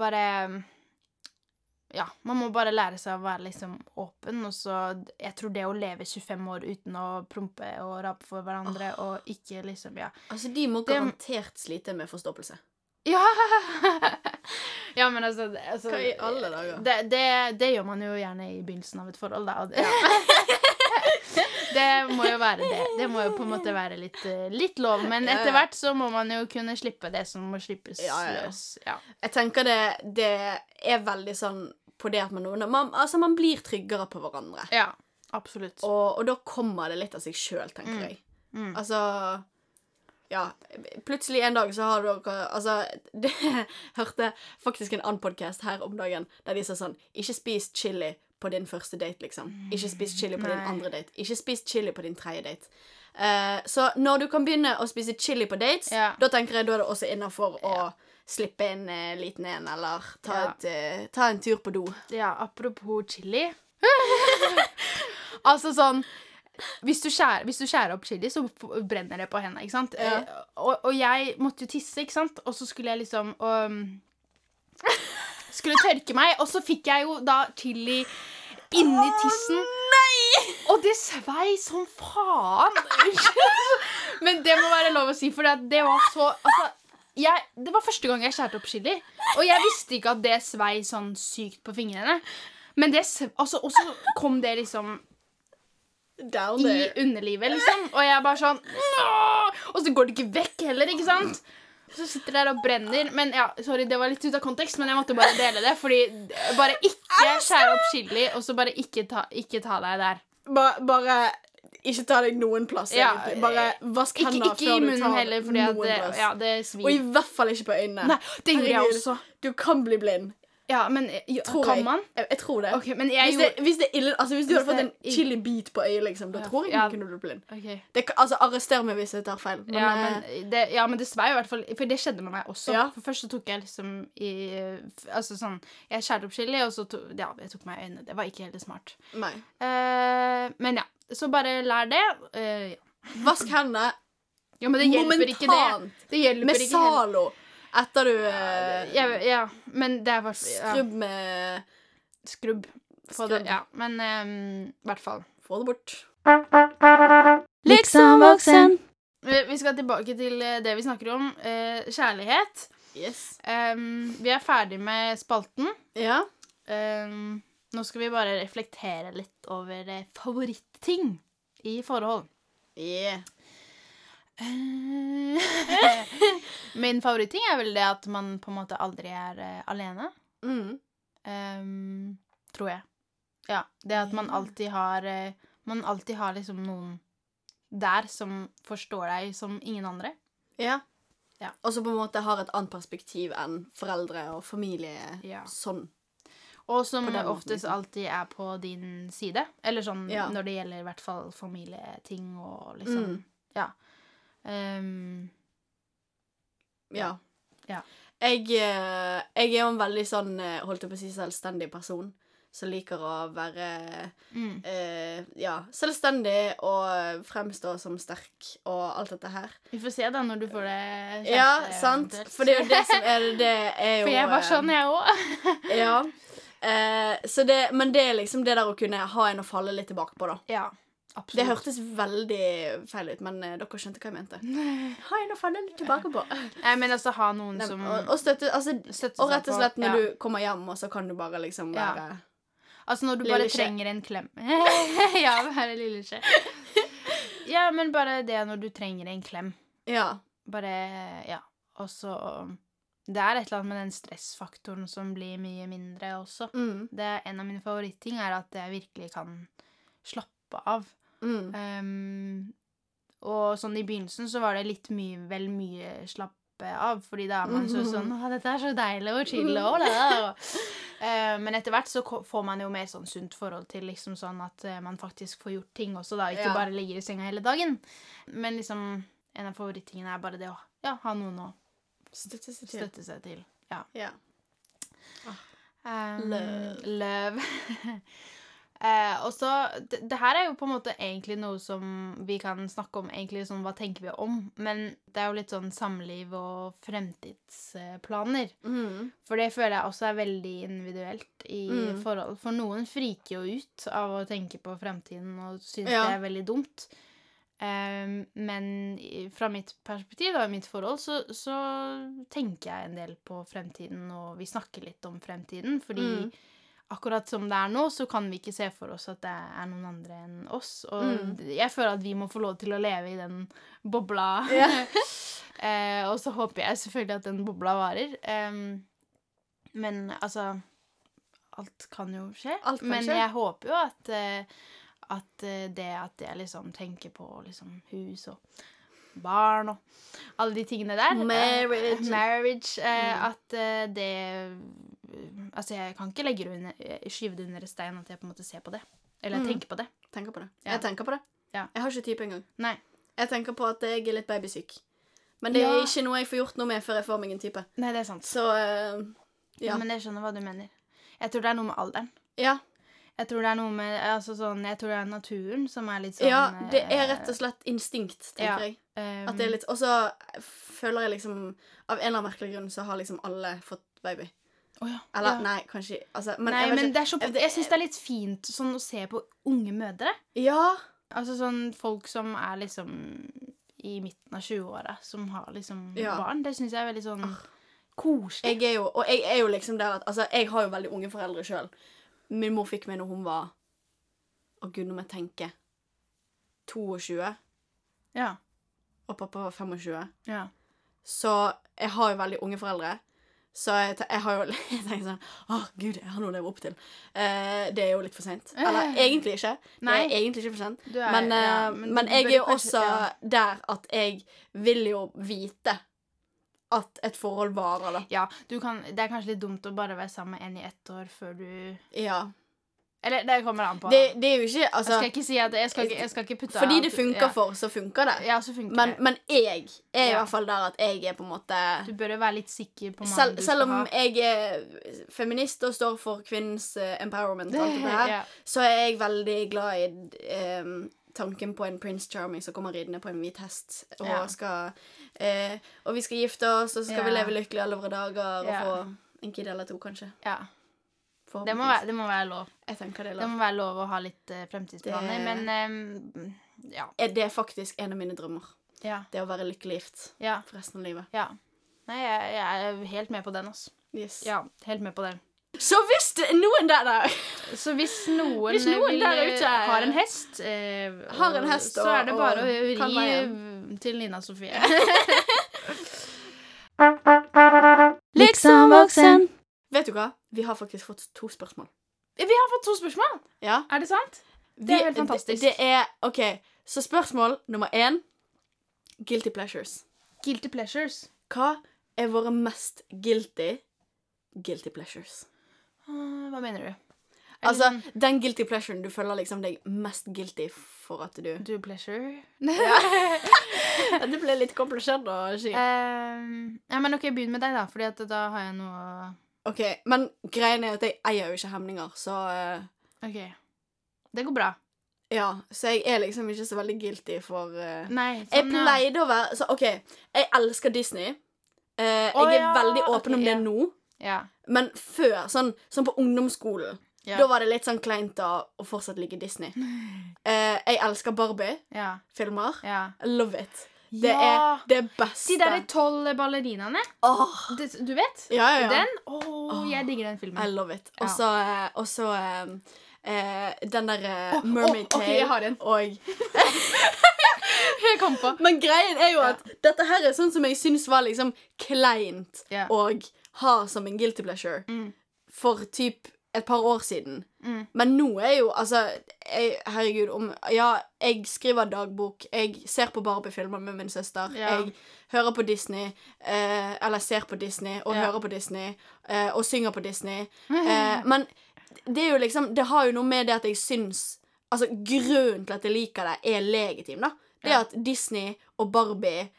bare ja, man må bare lære seg å være liksom åpen, og så Jeg tror det å leve 25 år uten å prompe og rape for hverandre og ikke liksom Ja. Altså, de må Det- garantert slite med forstoppelse. Ja! ja, men altså, altså Hva i alle dager? Det, det, det gjør man jo gjerne i begynnelsen av et forhold, da. Og det, det må jo være det. Det må jo på en måte være litt, eh, litt lov. Men etter hvert så må man jo kunne slippe det som må slippes Ja, ja, løs. Ja. Jeg tenker det, det er veldig sånn på det at man, man, altså man blir tryggere på hverandre. ja absolutt. Og, og da kommer det litt av seg sjøl, tenker Mm. jeg. Mm. Altså Ja. Plutselig en dag så har dere Altså, det hørte faktisk en annen podkast her om dagen der de sa sånn Ikke spis chili på din første date, liksom. Ikke spis chili på din andre date. Ikke spis chili på din tredje date. Eh, så når du kan begynne å spise chili på dates, Ja. da tenker jeg da er det også innafor å slippe inn en liten en, eller ta, Ja. et, eh, ta en tur på do. Ja, apropos chili. altså sånn hvis du, skjærer, hvis du skjærer opp chili, så f- brenner det på hendene, ikke sant? Ja. Eh, Og, og jeg måtte jo tisse, ikke sant? Og så skulle jeg liksom um, Skulle tørke meg, og så fikk jeg jo da chili inni tissen. Nei! Og det svei som faen! Men det må være lov å si, for det var så altså, jeg, Det var første gang jeg skjærte opp chili, og jeg visste ikke at det svei sånn sykt på fingrene. Men det altså, Og så kom det liksom Down i underlivet, liksom. Og jeg bare sånn Nå! Og så går det ikke vekk heller, ikke sant? Så sitter der og brenner. Men ja, sorry, det var litt ut av kontekst, men jeg måtte bare dele det. Fordi bare ikke skjære opp chili, og så bare ikke ta, ikke ta deg der. Ba, bare ikke ta deg noen plass, Ja. Bare vask Ikke, hendene ikke før du tar heller, noen det, plass. ja, Og i hvert fall ikke på øynene. Nei, det gjorde jeg også. Du kan bli blind. Ja, men ja, Tror kan jeg. man? Jeg, jeg tror det. Okay, men jeg hvis, det gjorde hvis det er ille Altså hvis du Hvis hadde fått en er chili-bit på øyet, liksom, da Ja, tror jeg ja. du kunne blitt blind. Okay. Det, altså, Arrester meg hvis jeg tar feil. Men, ja, eh, men det, ja, men dessverre, i hvert fall. For det skjedde med meg også. Ja. For først så tok jeg liksom i Altså sånn Jeg skjærte opp chili, og så tok Ja, jeg tok meg i øynene. Det var ikke helt smart. nei. Uh, men ja. Så bare lær det. Uh, ja. Vask hendene ja, men det hjelper ikke det. Det hjelper med ikke. Zalo etter du eh, Ja, ja, men det er faktisk... ja, Skrubb med Skrubb. Få det, ja. Men ehm, i hvert fall. Få det bort. Liksom voksen. Eh, Vi skal tilbake til eh, det vi snakker om. eh, kjærlighet. Yes. Um, vi er ferdig med spalten. Ja. Um, nå skal vi bare reflektere litt over eh, favorittting i forhold. Yeah. Min favoritting er vel det at man på en måte aldri er uh, alene. Mm. Um, tror jeg. Ja. Det at man alltid har uh, Man alltid har liksom noen der som forstår deg som ingen andre. Ja. Ja. Og som på en måte har et annet perspektiv enn foreldre og familie. Ja. Sånn. Og som oftest liksom. alltid er på din side. Eller sånn Ja. når det gjelder i hvert fall familieting og liksom Mm. Ja. Ehm, Ja. Ja. Jeg, eh, jeg er jo en veldig sånn, eh, holdt jeg på å si, selvstendig person. Som liker å være mm. eh, ja, selvstendig og fremstå som sterk og alt dette her. Vi får se da når du får det kjent. Ja, sant? eventuelt. For det er jo det som er det er jo For jeg var eh, sånn, jeg òg. Ja. Eh, så det, men det er liksom det der å kunne ha en å falle litt tilbake på, da. Ja, Det hørtes veldig feil ut, men eh, dere skjønte hva jeg mente. Ha en å falle litt tilbake på. Jeg mener altså ha noen Nei, som og, og støtte Altså, støtter og seg rett og på- slett når ja. du kommer hjem, og så kan du bare liksom Ja. være Altså når du Lille bare skje. trenger en klem. ja, bare lille skje. Ja, men bare det når du trenger en klem. Ja. Bare Ja. Og så Det er et eller annet med den stressfaktoren som blir mye mindre også. Mm, Det er En av mine favoritting er at jeg virkelig kan slappe av. mm, Um, og sånn i begynnelsen så var det litt mye, vel mye slappe av, fordi da er man så sånn Å, dette er så deilig og chill og det. Og, uh, men etter hvert så får man jo mer sånn sunt forhold til liksom sånn at uh, man faktisk får gjort ting også, da. Ikke Ja. bare ligger i senga hele dagen. Men liksom en av favorittingene er bare det å ja, ha noen å Støtte seg til. støtte seg til. Ja. Ja. Um, Love. love. Eh, og så, det, det her er jo på en måte egentlig noe som vi kan snakke om, egentlig sånn hva tenker vi om, men det er jo litt sånn samliv og fremtidsplaner. Mm. For det føler jeg også er veldig individuelt i Mm. forhold. For noen friker jo ut av å tenke på fremtiden og syns Ja. det er veldig dumt. Eh, men fra mitt perspektiv, og i mitt forhold, så, så tenker jeg en del på fremtiden, og vi snakker litt om fremtiden, fordi Mm. Akkurat som det er nå, så kan vi ikke se for oss at det er noen andre enn oss. Og Mm. jeg føler at vi må få lov til å leve i den bobla. Ja. eh, og så håper jeg selvfølgelig at den bobla varer. Em, men altså Alt kan jo skje. Kan men skje. jeg håper jo at, eh, at eh, det at jeg liksom tenker på liksom hus og barn og alle de tingene der eh, Marriage. marriage eh, Mm. At eh, det Altså, jeg kan ikke legge det under, eh, skyve det under stein at jeg på en måte ser på det. Eller Mm. tenker på det. Tenker på det. Ja. Jeg tenker på det. Ja. Jeg har ikke type engang. Nei. Jeg tenker på at jeg er litt babysyk. Men det er Ja. ikke noe jeg får gjort noe med før jeg får meg en type. Nei, det er sant. Så uh, ja. Men jeg skjønner hva du mener. Jeg tror det er noe med alderen. ja. Jeg tror det er noe med altså sånn, Jeg tror det er naturen som er litt sånn Ja, det er rett og slett instinkt, tenker ja. jeg. eh, At det er litt Og så føler jeg liksom Av en eller annen merkelig grunn så har liksom alle fått baby. Å ja. Eller ja. nei, kanskje Altså, men Nei, jeg men ikke. det så, Jeg- syns det er litt fint sånn å se på unge mødre. Ja. Altså sånn folk som er liksom i midten av 20-åra, som har liksom Ja. barn. Det syns jeg er veldig sånn koselig. Jeg er jo Og jeg er jo liksom der at Altså, jeg har jo veldig unge foreldre sjøl. Min mor fikk meg når hun var Å gud, nå må jeg tenke 22, Ja. og pappa var 25. ja. Så jeg har jo veldig unge foreldre. Så jeg, jeg har jo jeg tenker sånn Å, gud, jeg har noe å leve opp til. Eh, det er jo litt for seint. Eller egentlig ikke. Det er egentlig ikke for sent. Er, Men, ja, eh, men men jeg er jo kanskje- også ja. der at jeg vil jo vite at et forhold varer, da. Ja, du kan, det er kanskje litt dumt å bare være sammen med en i ett år før du Ja. Eller det kommer an på. Det, det er jo ikke jeg Altså skal ikke si at jeg skal jeg skal ikke putte Fordi det funker ja. for, så funker det. Ja, så funker Men, det. men jeg er i hvert fall der at jeg er på en måte Du bør jo være litt sikker på mannen du selv om ha. jeg er feminist og står for kvinnens eh, empowerment, og alt det her, ja. så er jeg veldig glad i um, tanken på en prince charming som kommer ridende på en hvit hest, og Ja. skal eh, Og vi skal gifte oss, og så skal vi leve lykkelig alle våre dager, og Ja. få en kid eller to, kanskje. ja. Det må, være, det må være lov. Jeg tenker det er Det må være lov å ha litt uh, fremtidsplaner, Det- men um, ja. Er Det er faktisk en av mine drømmer. Ja. Det å være lykkelig gift Ja. for resten av livet. ja. Nei, jeg, jeg er helt med på den, altså. Yes. Ja, helt med på den. Så hvis det er noen der da Så hvis noen, Hvis noen vil, der ute har en hest, eh, Har en og- så er det bare og å ri til Nina Sofie. Liksom voksen. Vet du hva? Vi har faktisk fått to spørsmål. Vi har fått to spørsmål! Ja. Er det sant? Det er helt fantastisk. Det, det er OK, så spørsmål nummer én Guilty pleasures. Guilty pleasures. Hva er våre mest guilty guilty pleasures? Ah, Hva mener du? Altså, den guilty pleasuren du føler liksom deg mest guilty for at du Do pleasure? Ja. Det ble litt komplisert å si. Um, ja, men OK, begynn med deg, da, Fordi at da har jeg noe OK, men greien er at jeg eier jo ikke hemninger, så uh, OK. Det går bra. Ja, så jeg er liksom ikke så veldig guilty for uh, Nei, Jeg sånn, ja. pleide å være Så OK, jeg elsker Disney. Uh, oh, jeg er ja, veldig åpen okay, om det ja. nå. Ja. Men før, sånn, sånn på ungdomsskolen, Ja. da var det litt sånn kleint å, å fortsatt like Disney. Uh, jeg elsker Barbie-filmer. Ja. ja. Love it. Det Ja. er det beste. De derre tolv ballerinaene. Oh. Det, du vet? ja, ja, ja. Den? oh, jeg digger den I filmen. love it. Og så eh, eh, eh, den derre oh, Mermaid åh, ok, jeg har en. og Jeg kom på. Men greien er jo at dette her er sånn som jeg syns var liksom kleint å ha som en guilty pleasure Mm. for typ et par år siden. Mm. Men nå er jo altså jeg, Herregud, om Ja, jeg skriver dagbok, jeg ser på Barbie-filmer med min søster, Ja. jeg hører på Disney, eh, eller ser på Disney, og Ja. hører på Disney, eh, og synger på Disney. Eh, men det er jo liksom Det har jo noe med det at jeg syns Altså, grunnen til at jeg liker det, er legitim, da. Det Ja. at Disney og Barbie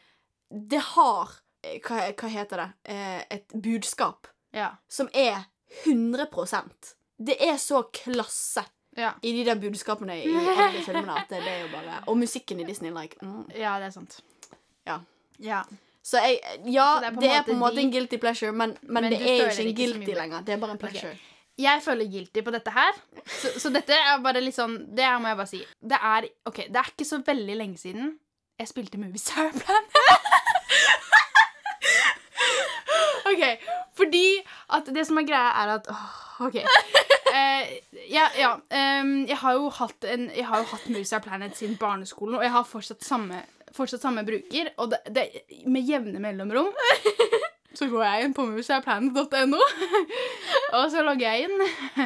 Det har eh, Hva, hva heter det? Eh, et budskap som er 100% Det er så klasse. Ja. i de der budskapene i alle filmene. At det, det er jo bare Og musikken i Disney, like mm. ja, det er sant. Ja. Ja. Så jeg, ja, Så det er på en det er måte på en måte de- en guilty pleasure, men, men, Men det er jo ikke en guilty ikke lenger. Det er bare en pleasure. Jeg føler guilty på dette her. Så, så dette er bare litt sånn Det må jeg bare si. Det er OK, det er ikke så veldig lenge siden jeg spilte Movie Star Plan. OK. Fordi at det som er greia, er at åh, OK. Eh, ja, ja um, jeg har jo hatt en Jeg har jo hatt Musa Planet siden barneskolen, og jeg har fortsatt samme, fortsatt samme bruker, og det, det med jevne mellomrom så går jeg inn på musaplanet.no, og så logger jeg inn.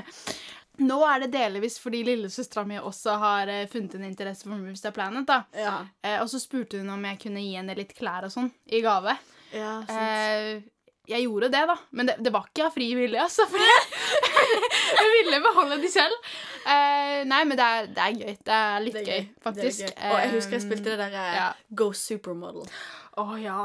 Nå er det delvis fordi lillesøstera mi også har eh, funnet en interesse for Moviestar Planet. da. Ja. Eh, og så spurte hun om jeg kunne gi henne litt klær og sånn i gave. ja sant. Eh, jeg gjorde det, da. Men det, det var ikke av fri vilje, altså. For jeg, jeg ville beholde de selv. Uh, nei, men det er, det er gøy. Det er litt Det er gøy, gøy. faktisk. Gøy. Og jeg husker jeg spilte det der eh, ja. Go Supermodel. Å ja.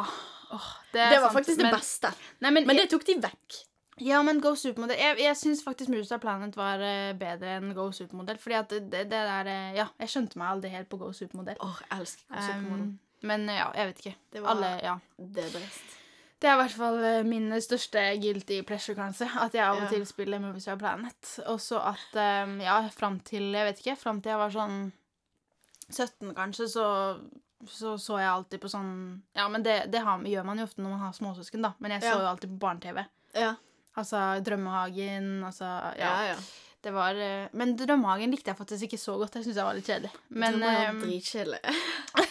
Oh, det, var sant, faktisk det beste. Nei, men, Men det tok de vekk. Ja, men Go Supermodell Jeg, jeg syns faktisk Moviestar Planet var eh, bedre enn Go Supermodell. Fordi at det, der eh, Ja, jeg skjønte meg aldri helt på Go Supermodell. Åh, jeg elsker Go Supermodel. Um, men eh, ja, jeg vet ikke. Det var- Alle, ja. Det best. Det er i hvert fall eh, min største guilty pleasure, kanskje. At jeg av og til spiller Movies Are Planet. Og så at eh, Ja, fram til Jeg vet ikke. Fram til jeg var sånn 17, kanskje, så så så jeg alltid på sånn Ja, men det, det har, gjør man jo ofte når man har småsøsken, da. Men jeg så Ja. jo alltid på barne-TV. Ja. Altså Drømmehagen, altså Ja, Ja. Det var eh, Men Drømmehagen likte jeg faktisk ikke så godt. Jeg syntes jeg var litt kjedelig. Men, det var eh, dritkjedelig.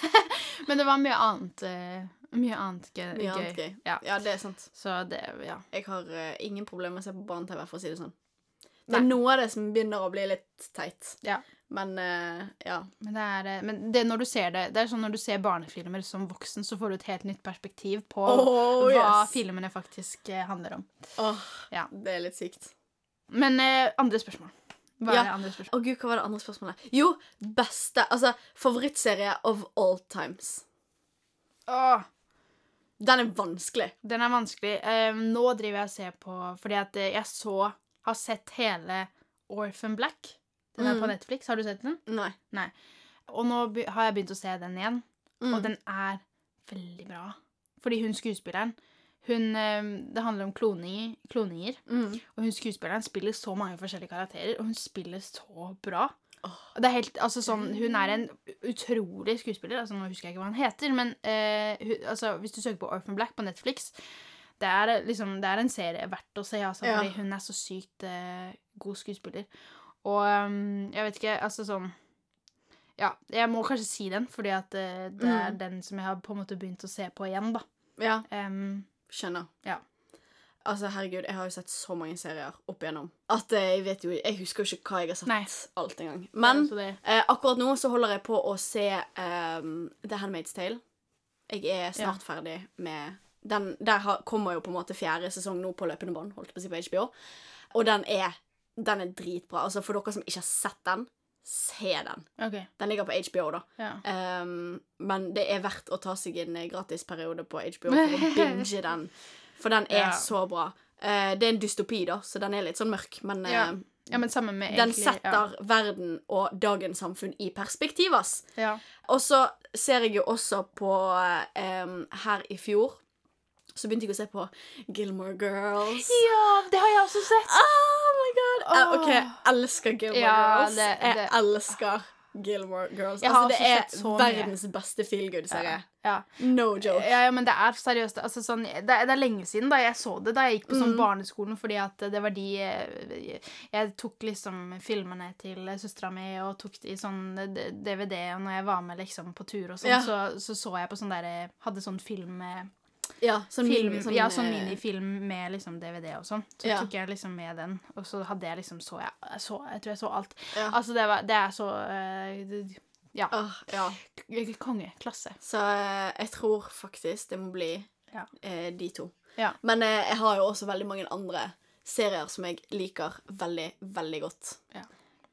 men det var mye annet eh, Mye annet gøy. Mye annet gøy. Ja. Ja, det er sant. Så det Ja. Jeg har uh, ingen problemer med å se på barne-TV, for å si det sånn. Det Nei. er noe av det som begynner å bli litt teit. Ja. Men uh, ja. Men, det er, eh, men det når du ser det Det er sånn når du ser barnefilmer som voksen, så får du et helt nytt perspektiv på Oh, hva yes. filmene faktisk handler om. Åh, Ja. det er litt sykt. Men uh, andre spørsmål. Hva Ja. er det andre Å oh, gud, hva var det andre spørsmålet? Jo, beste Altså, favorittserie of all times. Åh, Den er vanskelig. den er vanskelig. Um, nå driver jeg og ser på Fordi at eh, jeg så Har sett hele Orphan Black. Den er Mm. på Netflix. Har du sett den? Nei. Nei. Og nå har jeg begynt å se den igjen, Mm. og den er veldig bra. Fordi hun skuespilleren hun, eh, Det handler om kloninger, kloninger, Mm. og hun skuespilleren spiller så mange forskjellige karakterer, og hun spiller så bra. Det er helt, altså sånn, Hun er en utrolig skuespiller. altså Nå husker jeg ikke hva han heter, men eh, hun, altså, hvis du søker på Orphan Black på Netflix det er, liksom, det er en serie verdt å se, altså, Ja. fordi hun er så sykt eh, god skuespiller. Og um, jeg vet ikke, altså sånn Ja, jeg må kanskje si den, fordi at eh, det er Mm. den som jeg har på en måte begynt å se på igjen, da. Ja, Um, skjønner. Ja. Altså, herregud, jeg har jo sett så mange serier opp igjennom at eh, jeg vet jo Jeg husker jo ikke hva jeg har sett Nei. alt engang. Men eh, akkurat nå så holder jeg på å se ehm, The Handmaid's Tale. Jeg er snart ferdig med den. Der har, kommer jo på en måte fjerde sesong nå på løpende bånd, holdt på å si på HBO. Og den er, den er dritbra. Altså, for dere som ikke har sett den, se den. Okay. Den ligger på HBO, da. Ja. Um, men det er verdt å ta seg en eh, gratisperiode på HBO for å binge den. For den er Ja. så bra. Uh, det er en dystopi, da, så den er litt sånn mørk, men uh, Ja. ja, men med den egentlig setter verden og dagens samfunn i perspektiv, ass. ja. Og så ser jeg jo også på um, Her i fjor så begynte jeg å se på Gilmore Girls. ja, det har jeg også sett! Oh my god! Oh. Uh, OK, jeg elsker Gilmore Ja, Girls. det- Jeg elsker Gilmore Girls. Altså, det er mye. verdens beste feel good-serie. Ja. No joke. Ja, ja, men det er seriøst. Altså, sånn, det, er- det er lenge siden da jeg så det, da jeg gikk på sånn Mm. barneskolen, fordi at det var de Jeg, Jeg tok liksom filmene til søstera mi og tok de i sånn DVD, og når jeg var med liksom på tur og sånn, Ja. så, så så jeg på sånn derre Hadde sånn film med Ja, sånn film, sånn, ja, sånn eh, minifilm med liksom DVD og sånn. Så Ja. tok jeg liksom med den, og så hadde jeg liksom så jeg, så, jeg tror jeg så alt. Ja. Altså, det, var, det er så uh, det- Ja. Uh, ja. Konge. Klasse. Så eh, jeg tror faktisk det må bli Ja. eh, de to. Ja. Men eh, jeg har jo også veldig mange andre serier som jeg liker veldig, veldig godt. Ja.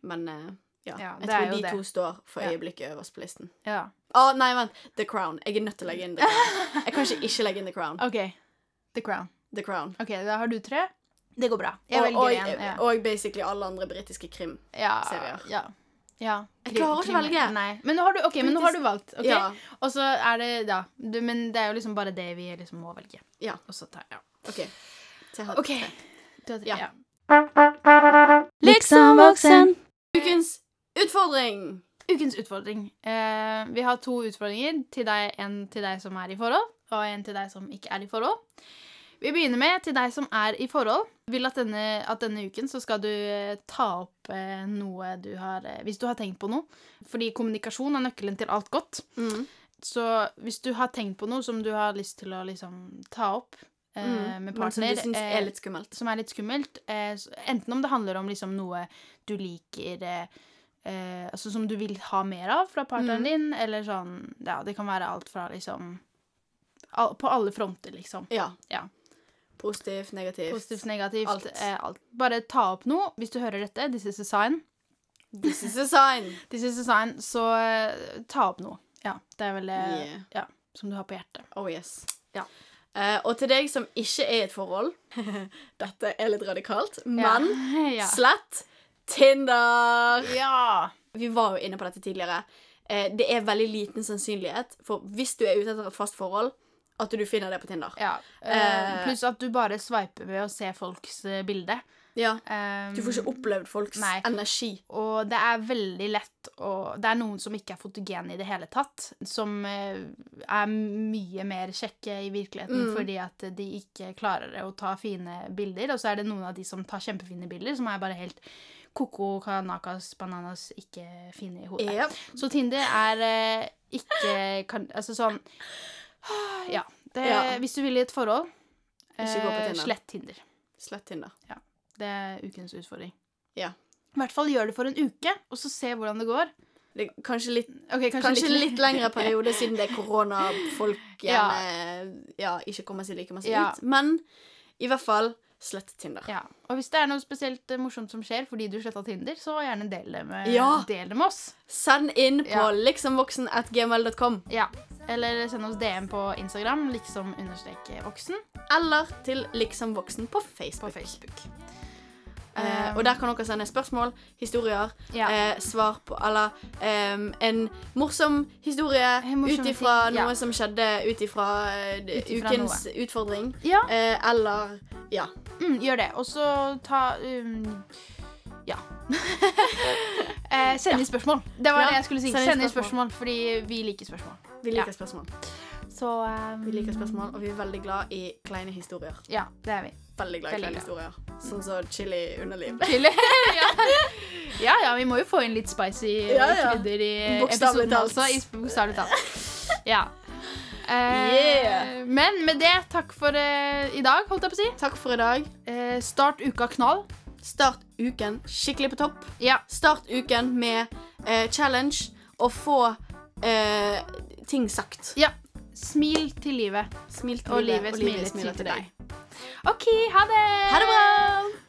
Men eh, ja, jeg tror de det. to står for øyeblikket øverst på listen. Ja. Å, nei, vent. The Crown. Jeg er nødt til å legge inn The Crown. Jeg kan ikke ikke legge inn The Crown. OK. The Crown. The Crown. Ok, da har du tre. Det går bra. Jeg og, velger en. Ja. og basically alle andre britiske krimserier. ja, ja. ja. Jeg klarer ikke å velge. Nei. Men nå har du, ok, men nå har du valgt. Okay? Ja. Og så er det da du, Men det er jo liksom bare det vi liksom må velge. Ja. Og så tar ja. OK. Så jeg har okay. tre. Du har, Ja. ja. Liksom voksen. Ukens utfordring. Ukens utfordring. Eh, vi har to utfordringer. Til deg, en til deg som er i forhold, og en til deg som ikke er i forhold. Vi begynner med til deg som er i forhold. Vil at denne, at denne uken så skal du eh, ta opp eh, noe du har eh, Hvis du har tenkt på noe. Fordi kommunikasjon er nøkkelen til alt godt. Mm. Så hvis du har tenkt på noe som du har lyst til å liksom ta opp eh, Mm. med partner. som du eh, er litt skummelt. som er litt skummelt. Eh, enten om det handler om liksom noe du liker eh, Altså som du vil ha mer av fra partneren Mm. din, eller sånn Ja, det kan være alt fra liksom al På alle fronter, liksom. Ja. Ja. Positivt, negativt. Positivt, negativt, Alt. Eh, alt. Bare ta opp noe. Hvis du hører dette, this is a sign. This is a sign. This is a sign, så eh, ta opp noe. Ja, det er vel det Yeah. ja, som du har på hjertet. Oh yes. Ja. Eh, og til deg som ikke er i et forhold Dette er litt radikalt, men ja. slett Tinder! ja. Vi var jo inne på dette tidligere. Eh, det er veldig liten sannsynlighet for hvis du er ute etter et fast forhold, at du finner det på Tinder. ja. Eh, Eh, pluss at du bare sveiper ved å se folks bilde. Ja. Um, Du får ikke opplevd folks Nei. energi. Og det er veldig lett å Det er noen som ikke er fotogene i det hele tatt, som er mye mer kjekke i virkeligheten Mm. fordi at de ikke klarer å ta fine bilder. Og så er det noen av de som tar kjempefine bilder, som er bare helt Coco Kanakas Bananas ikke finne i hodet. Ja. Så Tinder er eh, ikke kan, Altså sånn Ja. Det, Ja. Hvis du vil i et forhold, eh, Tinder. slett Tinder. Slett Tinder. Det er ukens utfordring. Ja. I hvert fall gjør det for en uke, og så se hvordan det går. Det kanskje litt, okay, kanskje, kanskje litt, litt lengre periode siden det er korona, folk Ja. gjerne ja, ikke kommer seg like masse Ja. ut. Men i hvert fall slett Tinder. Ja. Og hvis det er noe spesielt eh, morsomt som skjer fordi du sletta Tinder, så gjerne del det med, Ja. del det med oss. Send inn på Ja. liksomvoksen.gmail.com. Ja. Eller send oss DM på Instagram, liksom understreke voksen, Eller til liksomvoksen på Facebook. på Facebook. Eh, og der kan dere sende spørsmål, historier, Ja. eh, svar på Eller eh, en morsom historie ut ifra noe ja. noe som skjedde ut ifra eh, ukens utfordring. Ja, Eh, eller Ja. mm, gjør det. Og så ta um, Ja. eh, send inn spørsmål. Det var Ja, det jeg skulle si. send inn spørsmål. fordi vi liker spørsmål. Vi liker Ja. spørsmål. Så um, Vi liker spørsmål, og vi er veldig glad i kleine historier. Ja, det er vi. Veldig glad i kleine historier. Sånn som chili underliv. Chili. ja. ja ja, vi må jo få inn litt spicy Ja, ja. krydder i episoden også. i- Bokstavelig talt. Ja. Uh, Yeah. Men med det, takk for uh, i dag, holdt jeg på å si. Takk for i dag. Uh, start uka knall. Start uken skikkelig på topp. Ja. Start uken med challenge og få ting sagt. ja. Smil til livet, Smil til og livet, og smiler livet smiler til til deg. OK, ha det! Ha det bra!